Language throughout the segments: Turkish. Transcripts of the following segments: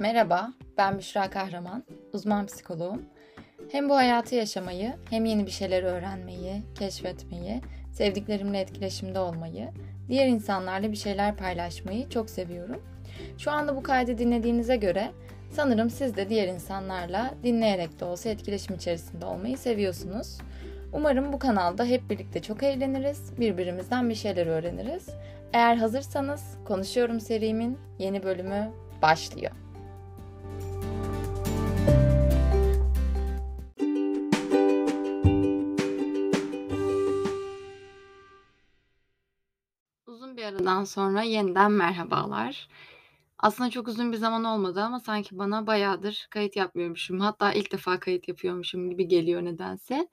Merhaba, ben Büşra Kahraman, uzman psikoloğum. Hem bu hayatı yaşamayı, hem yeni bir şeyler öğrenmeyi, keşfetmeyi, sevdiklerimle etkileşimde olmayı, diğer insanlarla bir şeyler paylaşmayı çok seviyorum. Şu anda bu kaydı dinlediğinize göre sanırım siz de diğer insanlarla dinleyerek de olsa etkileşim içerisinde olmayı seviyorsunuz. Umarım bu kanalda hep birlikte çok eğleniriz, birbirimizden bir şeyler öğreniriz. Eğer hazırsanız Konuşuyorum serimin yeni bölümü başlıyor. Aradan sonra yeniden merhabalar. Aslında çok uzun bir zaman olmadı ama sanki bana bayağıdır kayıt yapmıyormuşum. Hatta ilk defa kayıt yapıyormuşum gibi geliyor nedense.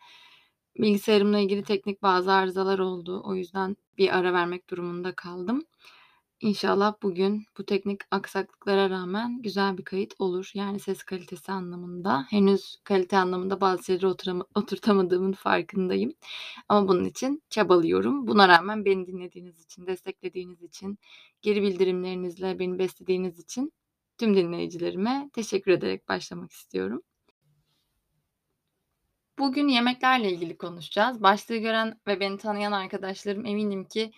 Bilgisayarımla ilgili teknik bazı arızalar oldu. O yüzden bir ara vermek durumunda kaldım. İnşallah bugün bu teknik aksaklıklara rağmen güzel bir kayıt olur. Yani ses kalitesi anlamında. Henüz kalite anlamında bazı şeyleri oturtamadığımın farkındayım. Ama bunun için çabalıyorum. Buna rağmen beni dinlediğiniz için, desteklediğiniz için, geri bildirimlerinizle beni beslediğiniz için tüm dinleyicilerime teşekkür ederek başlamak istiyorum. Bugün yemeklerle ilgili konuşacağız. Başlığı gören ve beni tanıyan arkadaşlarım eminim ki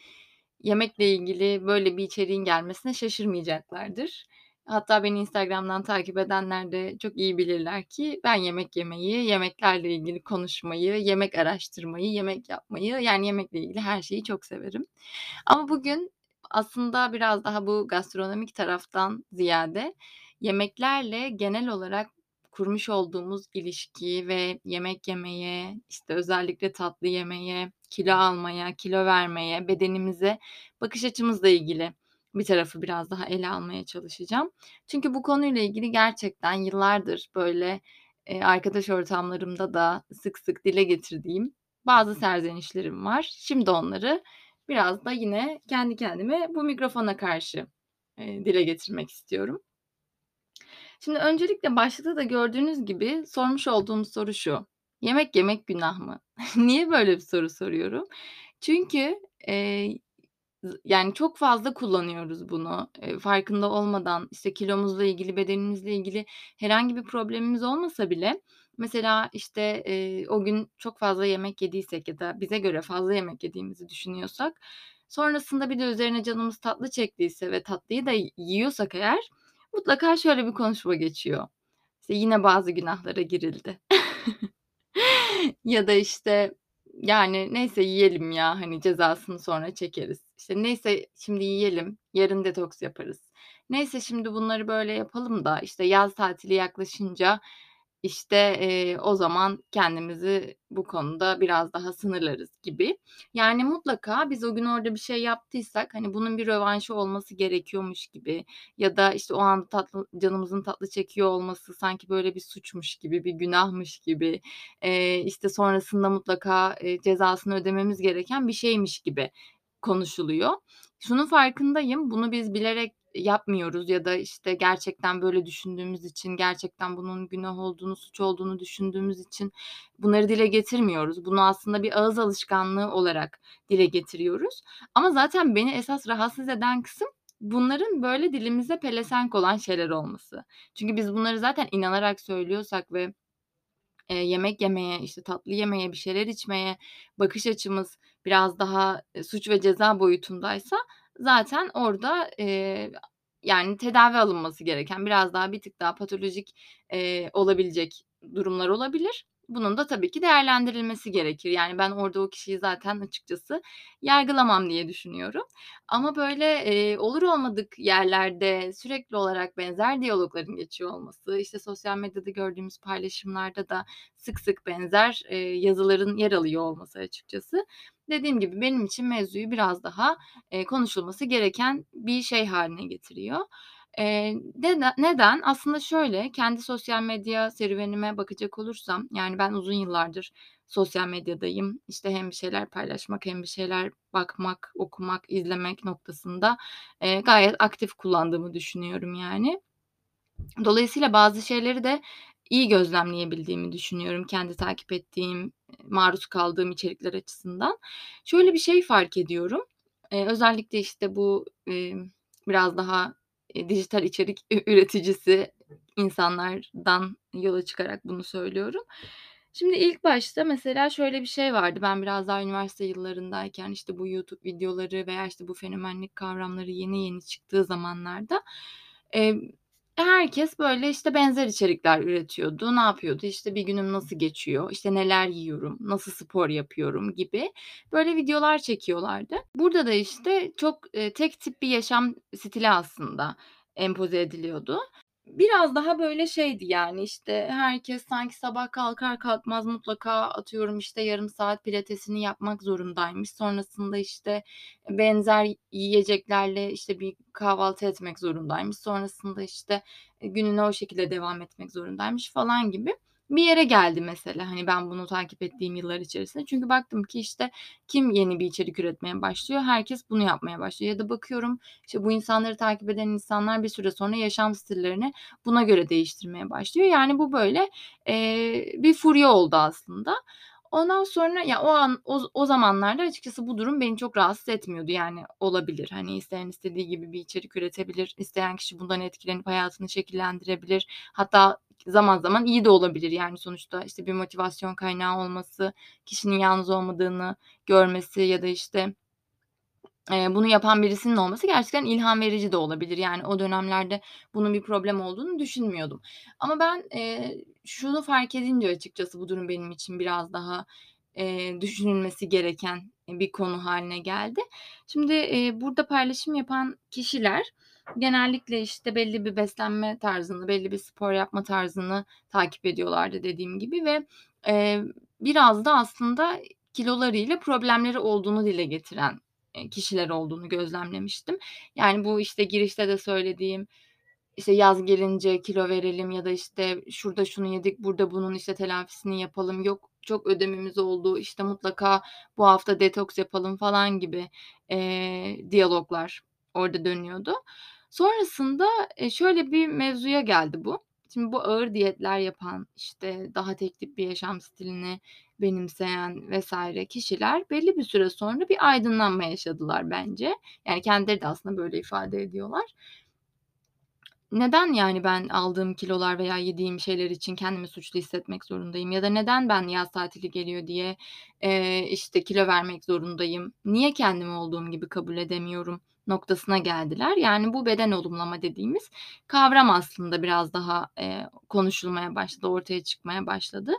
yemekle ilgili böyle bir içeriğin gelmesine şaşırmayacaklardır. Hatta beni Instagram'dan takip edenler de çok iyi bilirler ki ben yemek yemeyi, yemeklerle ilgili konuşmayı, yemek araştırmayı, yemek yapmayı yani yemekle ilgili her şeyi çok severim. Ama bugün aslında biraz daha bu gastronomik taraftan ziyade yemeklerle genel olarak kurmuş olduğumuz ilişki ve yemek yemeye, işte özellikle tatlı yemeye, kilo almaya, kilo vermeye, bedenimize bakış açımızla ilgili bir tarafı biraz daha ele almaya çalışacağım. Çünkü bu konuyla ilgili gerçekten yıllardır böyle e, arkadaş ortamlarımda da sık sık dile getirdiğim bazı serzenişlerim var. Şimdi onları biraz da yine kendi kendime bu mikrofona karşı e, dile getirmek istiyorum. Şimdi öncelikle başlıkta da gördüğünüz gibi sormuş olduğum soru şu: Yemek yemek günah mı? Niye böyle bir soru soruyorum? Çünkü, eee, yani çok fazla kullanıyoruz bunu. Eee, farkında olmadan, işte, kilomuzla ilgili, bedenimizle ilgili herhangi bir problemimiz olmasa bile mesela, işte, eee, o gün çok fazla yemek yediysek ya da bize göre fazla yemek yediğimizi düşünüyorsak, sonrasında bir de üzerine canımız tatlı çektiyse ve tatlıyı da yiyorsak eğer mutlaka şöyle bir konuşma geçiyor. İşte, yine bazı günahlara girildi. Ya da, işte, yani, neyse yiyelim ya, hani, cezasını sonra çekeriz. İşte, neyse şimdi yiyelim, yarın detoks yaparız. Neyse şimdi bunları böyle yapalım da, işte, yaz tatili yaklaşınca işte, eee, o zaman kendimizi bu konuda biraz daha sınırlarız gibi. Yani mutlaka biz o gün orada bir şey yaptıysak, hani, bunun bir rövanşı olması gerekiyormuş gibi ya da, işte, o anda tatlı canımızın tatlı çekiyor olması sanki böyle bir suçmuş gibi, bir günahmış gibi, eee, işte, sonrasında mutlaka, eee, cezasını ödememiz gereken bir şeymiş gibi konuşuluyor. Şunun farkındayım, bunu biz bilerek yapmıyoruz ya da, işte, gerçekten böyle düşündüğümüz için, gerçekten bunun günah olduğunu, suç olduğunu düşündüğümüz için bunları dile getirmiyoruz. Bunu aslında bir ağız alışkanlığı olarak dile getiriyoruz. Ama zaten beni esas rahatsız eden kısım bunların böyle dilimize pelesenk olan şeyler olması. Çünkü biz bunları zaten inanarak söylüyorsak ve, eee, yemek yemeye, işte, tatlı yemeye, bir şeyler içmeye bakış açımız biraz daha, eee, suç ve ceza boyutundaysa zaten orada, eee, yani tedavi alınması gereken, biraz daha bir tık daha patolojik, eee, olabilecek durumlar olabilir. Bunun da tabii ki değerlendirilmesi gerekir. Yani ben orada o kişiyi zaten açıkçası yargılamam diye düşünüyorum. Ama böyle, eee, olur olmadık yerlerde sürekli olarak benzer diyalogların geçiyor olması, işte, sosyal medyada gördüğümüz paylaşımlarda da sık sık benzer, eee, yazıların yer alıyor olması açıkçası dediğim gibi benim için mevzuyu biraz daha, eee, konuşulması gereken bir şey hâline getiriyor. Eee, neden neden? Aslında şöyle, kendi sosyal medya serüvenime bakacak olursam, yani ben uzun yıllardır sosyal medyadayım. İşte hem bir şeyler paylaşmak hem bir şeyler bakmak, okumak, izlemek noktasında, eee, gayet aktif kullandığımı düşünüyorum yani. Dolayısıyla bazı şeyleri de iyi gözlemleyebildiğimi düşünüyorum kendi takip ettiğim, maruz kaldığım içerikler açısından. Şöyle bir şey fark ediyorum. Eee, özellikle, işte, bu, emm, biraz daha, dijital içerik üreticisi insanlardan yola çıkarak bunu söylüyorum. Şimdi ilk başta mesela şöyle bir şey vardı. Ben biraz daha üniversite yıllarındayken, işte, bu YouTube videoları veya, işte, bu fenomenlik kavramları yeni yeni çıktığı zamanlarda, herkes, böyle, işte, benzer içerikler üretiyordu. Ne yapıyordu? İşte, bir günüm nasıl geçiyor, işte, neler yiyorum, nasıl spor yapıyorum gibi böyle videolar çekiyorlardı. Burada da, işte, çok, tek tip bir yaşam stili aslında empoze ediliyordu. Biraz daha böyle şeydi, yani, işte, herkes sanki sabah kalkar kalkmaz mutlaka atıyorum, işte, yarım saat pilatesini yapmak zorundaymış. Sonrasında, işte, benzer yiyeceklerle, işte, bir kahvaltı etmek zorundaymış. Sonrasında, işte, gününe o şekilde devam etmek zorundaymış falan gibi bir yere geldi mesela, hani, ben bunu takip ettiğim yıllar içerisinde. Çünkü baktım ki, işte, kim yeni bir içerik üretmeye başlıyor, herkes bunu yapmaya başlıyor ya da bakıyorum, işte, bu insanları takip eden insanlar bir süre sonra yaşam stillerini buna göre değiştirmeye başlıyor. Yani, bu böyle, eee, bir furya oldu aslında. Ondan sonra ya, o an o o zamanlarda açıkçası bu durum beni çok rahatsız etmiyordu. Yani, olabilir, hani, isteyen istediği gibi bir içerik üretebilir, isteyen kişi bundan etkilenip hayatını şekillendirebilir. Hatta zaman zaman iyi de olabilir. Yani, sonuçta, işte, bir motivasyon kaynağı olması, kişinin yalnız olmadığını görmesi ya da, işte, eee, bunu yapan birisinin olması gerçekten ilham verici de olabilir. Yani, o dönemlerde bunun bir problem olduğunu düşünmüyordum. Ama ben, eee, şunu fark edince açıkçası bu durum benim için biraz daha, eee, düşünülmesi gereken bir konu hâline geldi. Şimdi, eee, burada paylaşım yapan kişiler genellikle, işte, belli bir beslenme tarzını, belli bir spor yapma tarzını takip ediyorlardı dediğim gibi ve, eee, biraz da aslında kilolarıyla problemleri olduğunu dile getiren, kişiler olduğunu gözlemlemiştim. Yani, bu, işte, girişte de söylediğim, işte, yaz gelince kilo verelim ya da, işte, şurada şunu yedik, burada bunun, işte, telafisini yapalım, yok çok ödemimiz oldu, işte, mutlaka bu hafta detoks yapalım falan gibi, eee, diyaloglar orada dönüyordu. Sonrasında, şöyle bir mevzuya geldi bu. Şimdi bu ağır diyetler yapan, işte, daha tek tip bir yaşam stilini benimseyen vs. kişiler belli bir süre sonra bir aydınlanma yaşadılar bence. Yani, kendileri de aslında böyle ifade ediyorlar. Neden, yani, ben aldığım kilolar veya yediğim şeyler için kendimi suçlu hissetmek zorundayım ya da neden ben yaz tatili geliyor diye, eee, işte, kilo vermek zorundayım, niye kendimi olduğum gibi kabul edemiyorum noktasına geldiler. Yani, bu beden olumlama dediğimiz kavram aslında biraz daha, eee, konuşulmaya başladı, ortaya çıkmaya başladı.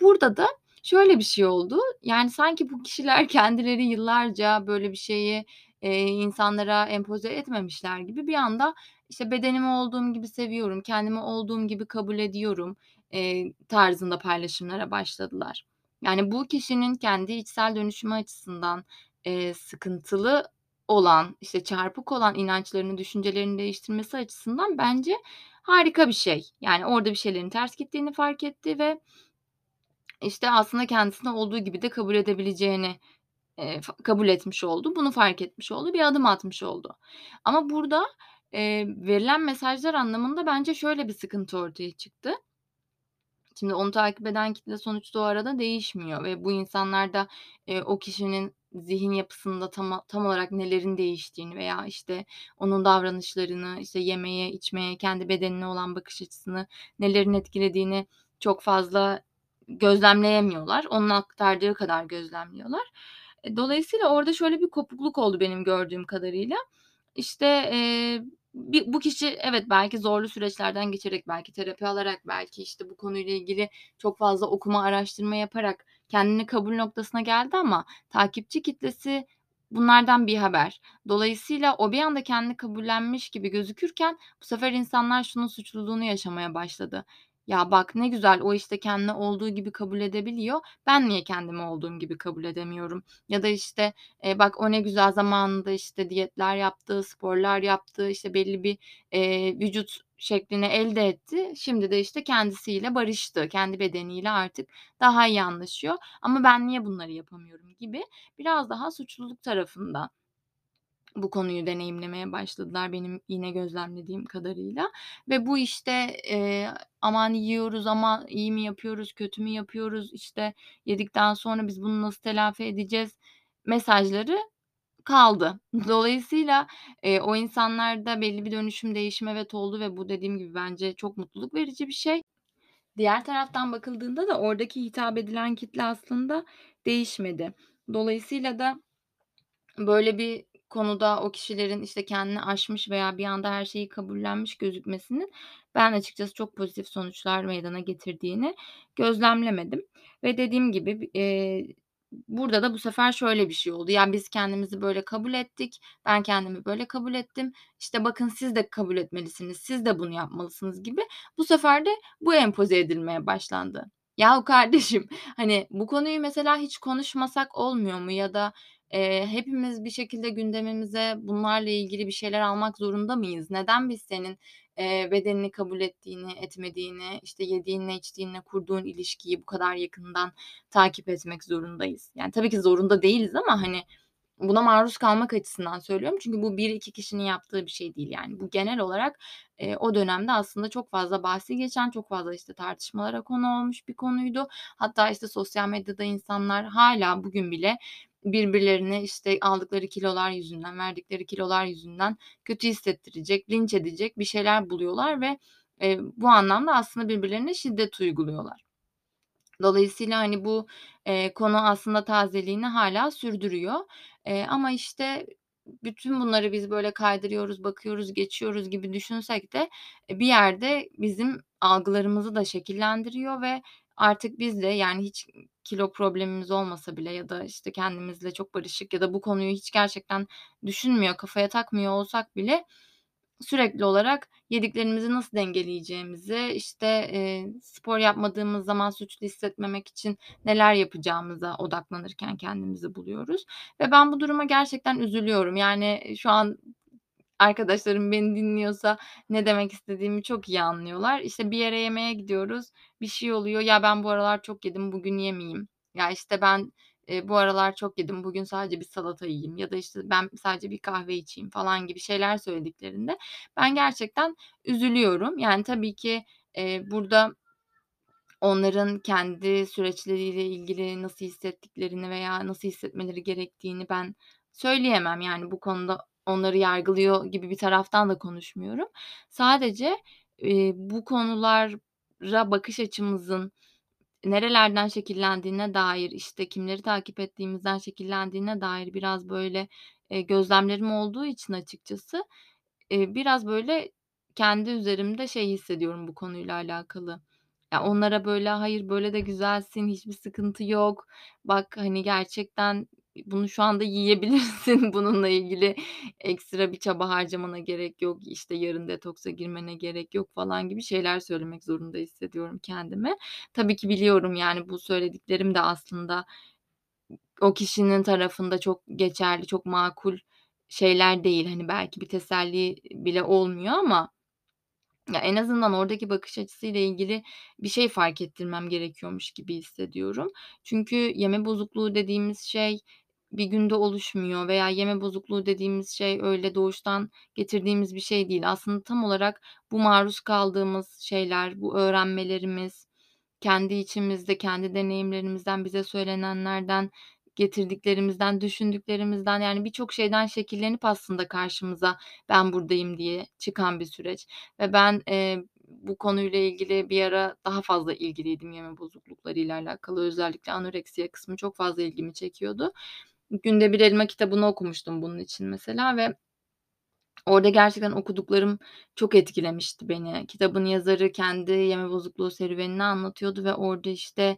Burada da şöyle bir şey oldu, yani, sanki bu kişiler kendileri yıllarca böyle bir şeyi, eee, insanlara empoze etmemişler gibi bir anda, işte, bedenimi olduğum gibi seviyorum, kendimi olduğum gibi kabul ediyorum, eee, tarzında paylaşımlara başladılar. Yani, bu kişinin kendi içsel dönüşümü açısından, eee, sıkıntılı olan, işte, çarpık olan inançlarını, düşüncelerini değiştirmesi açısından bence harika bir şey. Yani, orada bir şeylerin ters gittiğini fark etti ve işte, aslında kendisini olduğu gibi de kabul edebileceğini, fa kabul etmiş oldu. Bunu fark etmiş oldu, bir adım atmış oldu. Ama burada, eee, verilen mesajlar anlamında bence şöyle bir sıkıntı ortaya çıktı. Şimdi onu takip eden kitle sonuçta o arada değişmiyor ve bu insanlar da, eee, o kişinin zihin yapısında tam tam olarak nelerin değiştiğini veya, işte, onun davranışlarını, işte, yemeye, içmeye, kendi bedenine olan bakış açısını, nelerin etkilediğini çok fazla gözlemleyemiyorlar. Onun aktardığı kadar gözlemliyorlar. E, dolayısıyla orada şöyle bir kopukluk oldu benim gördüğüm kadarıyla. İşte, eee, bi bu kişi evet, belki zorlu süreçlerden geçerek, belki terapi alarak, belki, işte, bu konuyla ilgili çok fazla okuma, araştırma yaparak kendini kabul noktasına geldi ama takipçi kitlesi bunlardan bihaber. Dolayısıyla o bir anda kendini kabullenmiş gibi gözükürken bu sefer insanlar şunun suçluluğunu yaşamaya başladı. "Ya, bak ne güzel o, işte, kendini olduğu gibi kabul edebiliyor, ben niye kendimi olduğum gibi kabul edemiyorum?" ya da, işte, eee, "Bak o ne güzel zamanında, işte, diyetler yaptı, sporlar yaptı, işte, belli bir, eee, vücut şeklini elde etti. Şimdi de, işte, kendisiyle barıştı, kendi bedeniyle artık daha iyi anlaşıyor ama ben niye bunları yapamıyorum?" gibi biraz daha suçluluk tarafında bu konuyu deneyimlemeye başladılar benim yine gözlemlediğim kadarıyla ve bu, işte, eee, "Aman yiyoruz ama iyi mi yapıyoruz, kötü mü yapıyoruz, işte, yedikten sonra biz bunu nasıl telafi edeceğiz?" mesajları kaldı. Dolayısıyla, eee, o insanlarda belli bir dönüşüm, değişim evet oldu ve bu dediğim gibi bence çok mutluluk verici bir şey. Diğer taraftan bakıldığında da oradaki hitap edilen kitle aslında değişmedi. Dolayısıyla da böyle bir konuda o kişilerin, işte, kendini aşmış veya bir anda her şeyi kabullenmiş gözükmesinin ben açıkçası çok pozitif sonuçlar meydana getirdiğini gözlemlemedim ve dediğim gibi, eee, burada da bu sefer şöyle bir şey oldu. Yani, biz kendimizi böyle kabul ettik, ben kendimi böyle kabul ettim. İşte, bakın siz de kabul etmelisiniz, siz de bunu yapmalısınız gibi bu sefer de bu empoze edilmeye başlandı. Yahu kardeşim, hani, bu konuyu mesela hiç konuşmasak olmuyor mu ya da, eee, hepimiz bir şekilde gündemimize bunlarla ilgili bir şeyler almak zorunda mıyız? Neden biz senin, eee, bedenini kabul ettiğini, etmediğini, işte, yediğinle, içtiğinle kurduğun ilişkiyi bu kadar yakından takip etmek zorundayız? Yani, tabii ki zorunda değiliz ama, hani, buna maruz kalmak açısından söylüyorum. Çünkü bu 1-2 kişinin yaptığı bir şey değil, yani. Bu genel olarak, eee, o dönemde aslında çok fazla bahsi geçen, çok fazla, işte, tartışmalara konu olmuş bir konuydu. Hatta, işte, sosyal medyada insanlar hâlâ bugün bile birbirlerini, işte, aldıkları kilolar yüzünden, verdikleri kilolar yüzünden kötü hissettirecek, linç edecek bir şeyler buluyorlar ve, eee, bu anlamda aslında birbirlerine şiddet uyguluyorlar. Dolayısıyla, hani, bu, eee, konu aslında tazeliğini hâlâ sürdürüyor. Eee, ama, işte, bütün bunları biz böyle kaydırıyoruz, bakıyoruz, geçiyoruz gibi düşünsek de, e, bir yerde bizim algılarımızı da şekillendiriyor ve artık biz de, yani, hiç kilo problemimiz olmasa bile ya da, işte, kendimizle çok barışık ya da bu konuyu hiç gerçekten düşünmüyor, kafaya takmıyor olsak bile sürekli olarak yediklerimizi nasıl dengeleyeceğimizi, işte, eee, spor yapmadığımız zaman suçlu hissetmemek için neler yapacağımıza odaklanırken kendimizi buluyoruz ve ben bu duruma gerçekten üzülüyorum. Yani, şu an arkadaşlarım beni dinliyorsa ne demek istediğimi çok iyi anlıyorlar. İşte, bir yere yemeğe gidiyoruz, bir şey oluyor, "Ya, ben bu aralar çok yedim, bugün yemeyeyim." Ya, işte, "Ben, eee, bu aralar çok yedim, bugün sadece bir salata yiyeyim." ya da, işte, "Ben sadece bir kahve içeyim." falan gibi şeyler söylediklerinde ben gerçekten üzülüyorum. Yani, tabii ki, eee, burada onların kendi süreçleriyle ilgili nasıl hissettiklerini veya nasıl hissetmeleri gerektiğini ben söyleyemem. Yani, bu konuda onları yargılıyor gibi bir taraftan da konuşmuyorum. Sadece, eee, bu konulara bakış açımızın nerelerden şekillendiğine dair, işte, kimleri takip ettiğimizden şekillendiğine dair biraz, böyle, eee, gözlemlerim olduğu için açıkçası, eee, biraz, böyle, kendi üzerimde şey hissediyorum bu konuyla alakalı. Ya, onlara, böyle, "Hayır, böyle de güzelsin, hiçbir sıkıntı yok. Bak, hani, gerçekten bunu şu anda yiyebilirsin. Bununla ilgili ekstra bir çaba harcamana gerek yok. İşte, yarın detoksa girmene gerek yok." falan gibi şeyler söylemek zorunda hissediyorum kendimi. Tabii ki biliyorum, yani, bu söylediklerim de aslında o kişinin tarafında çok geçerli, çok makul şeyler değil. Hani, belki bir teselli bile olmuyor ama ya, en azından oradaki bakış açısıyla ilgili bir şey fark ettirmem gerekiyormuş gibi hissediyorum. Çünkü yeme bozukluğu dediğimiz şey bir günde oluşmuyor veya yeme bozukluğu dediğimiz şey öyle doğuştan getirdiğimiz bir şey değil. Aslında tam olarak bu maruz kaldığımız şeyler, bu öğrenmelerimiz, kendi içimizde, kendi deneyimlerimizden, bize söylenenlerden, getirdiklerimizden, düşündüklerimizden, yani, birçok şeyden şekillenip aslında karşımıza "Ben buradayım." diye çıkan bir süreç ve ben, eee, bu konuyla ilgili bir ara daha fazla ilgiliydim yeme bozukluklarıyla alakalı. Özellikle anoreksiya kısmı çok fazla ilgimi çekiyordu. Günde Bir Elma kitabını okumuştum bunun için mesela ve orada gerçekten okuduklarım çok etkilemişti beni. Kitabın yazarı kendi yeme bozukluğu serüvenini anlatıyordu ve orada, işte,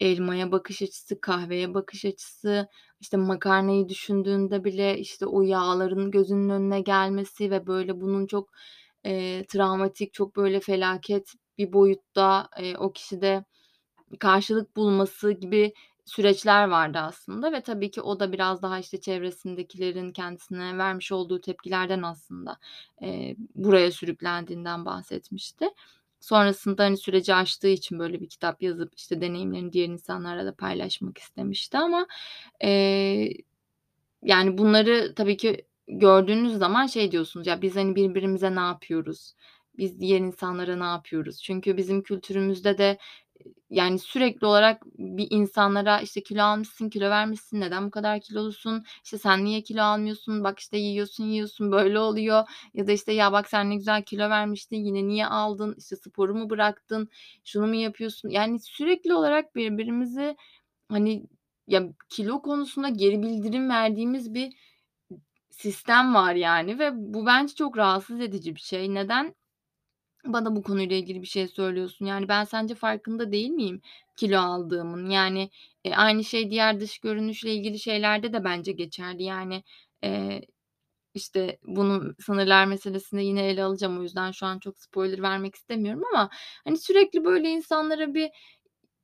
elmaya bakış açısı, kahveye bakış açısı, işte, makarnayı düşündüğünde bile, işte, o yağların gözünün önüne gelmesi ve, böyle, bunun çok, eee, travmatik, çok, böyle, felaket bir boyutta, eee, o kişide karşılık bulması gibi süreçler vardı aslında ve tabii ki o da biraz daha, işte, çevresindekilerin kendisine vermiş olduğu tepkilerden aslında, eee, buraya sürüklendiğinden bahsetmişti. Sonrasında, hani, süreci aştığı için böyle bir kitap yazıp, işte, deneyimlerini diğer insanlarla da paylaşmak istemişti ama, eee, yani, bunları tabii ki gördüğünüz zaman şey diyorsunuz, "Ya, biz, hani, birbirimize ne yapıyoruz? Biz diğer insanlara ne yapıyoruz?" Çünkü bizim kültürümüzde de, yani, sürekli olarak bir insanlara, işte, "Kilo almışsın, kilo vermişsin, neden bu kadar kilolusun, işte, sen niye kilo almıyorsun, bak, işte, yiyorsun, yiyorsun, böyle oluyor." ya da, işte, "Ya, bak sen ne güzel kilo vermiştin, yine niye aldın, işte, sporu mu bıraktın, şunu mu yapıyorsun?" Yani, sürekli olarak birbirimizi, hani, ya, kilo konusunda geri bildirim verdiğimiz bir sistem var, yani, ve bu bence çok rahatsız edici bir şey. Neden bana bu konuyla ilgili bir şey söylüyorsun? Yani, ben sence farkında değil miyim kilo aldığımın? Yani, eee, aynı şey diğer dış görünüşle ilgili şeylerde de bence geçerli. Yani, eee, işte, bunu sınırlar meselesinde yine ele alacağım. O yüzden şu an çok spoiler vermek istemiyorum ama, hani, sürekli böyle insanlara bir,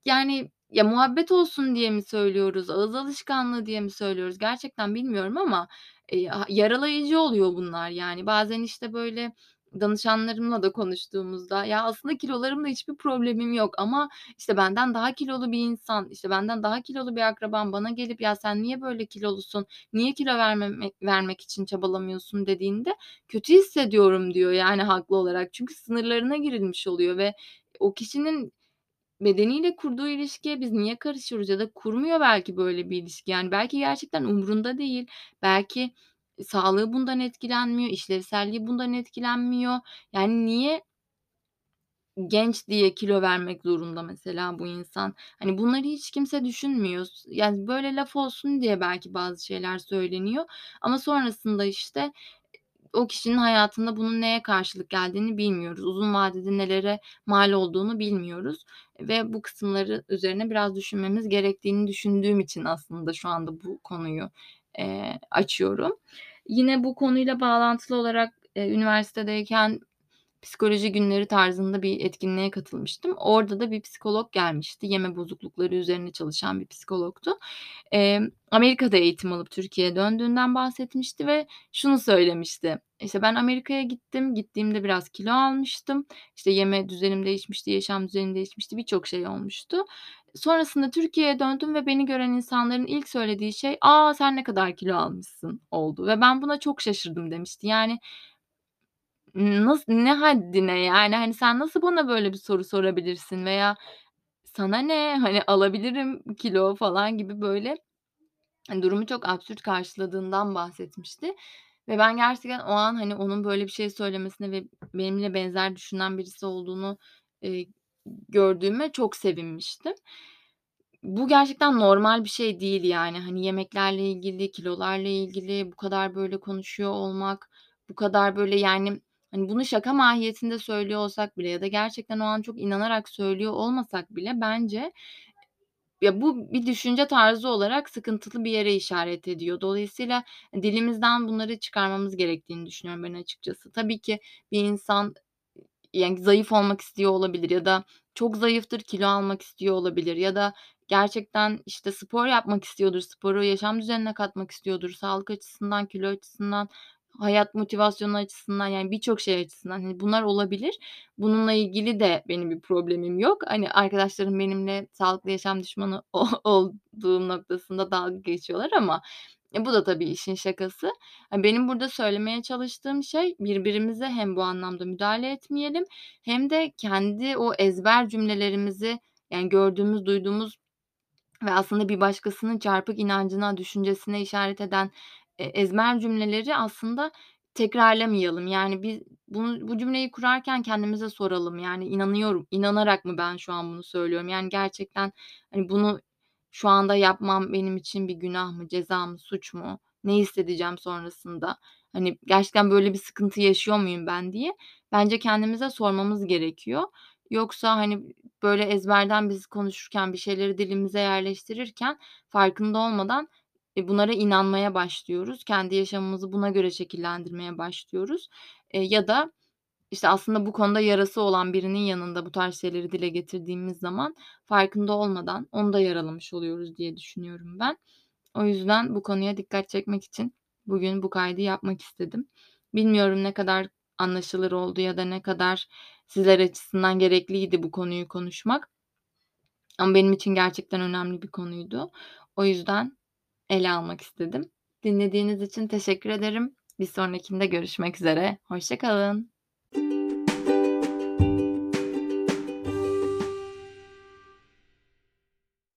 yani, ya, muhabbet olsun diye mi söylüyoruz, ağız alışkanlığı diye mi söylüyoruz gerçekten bilmiyorum ama, eee, yaralayıcı oluyor bunlar, yani. Bazen, işte, böyle danışanlarımla da konuştuğumuzda, "Ya, aslında kilolarımla hiçbir problemim yok ama, işte, benden daha kilolu bir insan, işte, benden daha kilolu bir akrabam bana gelip, 'Ya, sen niye böyle kilolusun, niye kilo vermemek vermek için çabalamıyorsun?' dediğinde kötü hissediyorum." diyor, yani, haklı olarak. Çünkü sınırlarına girilmiş oluyor ve o kişinin bedeniyle kurduğu ilişkiye biz niye karışıyoruz ya da kurmuyor belki böyle bir ilişki. Yani, belki gerçekten umrunda değil, belki sağlığı bundan etkilenmiyor, işlevselliği bundan etkilenmiyor. Yani, niye genç diye kilo vermek zorunda mesela bu insan? Hani, bunları hiç kimse düşünmüyor. Yani, böyle laf olsun diye belki bazı şeyler söyleniyor ama sonrasında, işte, o kişinin hayatında bunun neye karşılık geldiğini bilmiyoruz. Uzun vadede nelere mal olduğunu bilmiyoruz ve bu kısımları üzerine biraz düşünmemiz gerektiğini düşündüğüm için aslında şu anda bu konuyu, eee, açıyorum. Yine bu konuyla bağlantılı olarak, eee, üniversitedeyken psikoloji günleri tarzında bir etkinliğe katılmıştım. Orada da bir psikolog gelmişti. Yeme bozuklukları üzerine çalışan bir psikologdu. Emm, Amerika'da eğitim alıp Türkiye'ye döndüğünden bahsetmişti ve şunu söylemişti: İşte, "Ben Amerika'ya gittim, gittiğimde biraz kilo almıştım. İşte, yeme düzenim değişmişti, yaşam düzenim değişmişti, birçok şey olmuştu. Sonrasında Türkiye'ye döndüm ve beni gören insanların ilk söylediği şey, 'A, sen ne kadar kilo almışsın.' oldu ve ben buna çok şaşırdım." demişti. Yani Nas ne haddine yani, hani, sen nasıl bana böyle bir soru sorabilirsin veya sana ne, hani, alabilirim kilo falan gibi böyle, hani, durumu çok absürt karşıladığından bahsetmişti ve ben gerçekten o an, hani, onun böyle bir şey söylemesine ve benimle benzer düşünen birisi olduğunu, eee, gördüğüme çok sevinmiştim. Bu gerçekten normal bir şey değil, yani. Hani, yemeklerle ilgili, kilolarla ilgili bu kadar böyle konuşuyor olmak, bu kadar böyle, yani, hani, bunu şaka mahiyetinde söylüyor olsak bile ya da gerçekten o an çok inanarak söylüyor olmasak bile bence ya, bu bir düşünce tarzı olarak sıkıntılı bir yere işaret ediyor. Dolayısıyla dilimizden bunları çıkarmamız gerektiğini düşünüyorum ben açıkçası. Tabii ki bir insan, yani, zayıf olmak istiyor olabilir ya da çok zayıftır, kilo almak istiyor olabilir ya da gerçekten, işte, spor yapmak istiyordur, sporu yaşam düzenine katmak istiyordur, sağlık açısından, kilo açısından, hayat motivasyonu açısından, yani, birçok şey açısından, hani, bunlar olabilir. Bununla ilgili de benim bir problemim yok. Hani, arkadaşlarım benimle sağlıklı yaşam düşmanı olduğum noktasında dalga geçiyorlar ama, e, bu da tabii işin şakası. Hani, benim burada söylemeye çalıştığım şey birbirimize hem bu anlamda müdahale etmeyelim hem de kendi o ezber cümlelerimizi, yani, gördüğümüz, duyduğumuz ve aslında bir başkasının çarpık inancına, düşüncesine işaret eden, eee, ezber cümleleri aslında tekrarlamayalım. Yani, biz bunu bu cümleyi kurarken kendimize soralım. Yani, inanıyorum, inanarak mı ben şu an bunu söylüyorum? Yani, gerçekten, hani, bunu şu anda yapmam benim için bir günah mı, ceza mı, suç mu? Ne hissedeceğim sonrasında? Hani, gerçekten böyle bir sıkıntı yaşıyor muyum ben diye bence kendimize sormamız gerekiyor. Yoksa, hani, böyle ezberden biz konuşurken, bir şeyleri dilimize yerleştirirken farkında olmadan, e, bunlara inanmaya başlıyoruz. Kendi yaşamımızı buna göre şekillendirmeye başlıyoruz. Eee, ya da, işte, aslında bu konuda yarası olan birinin yanında bu tarz şeyleri dile getirdiğimiz zaman farkında olmadan onu da yaralamış oluyoruz diye düşünüyorum ben. O yüzden bu konuya dikkat çekmek için bugün bu kaydı yapmak istedim. Bilmiyorum ne kadar anlaşılır oldu ya da ne kadar sizler açısından gerekliydi bu konuyu konuşmak. Ama benim için gerçekten önemli bir konuydu. O yüzden ele almak istedim. Dinlediğiniz için teşekkür ederim. Bir sonrakinde görüşmek üzere. Hoşçakalın.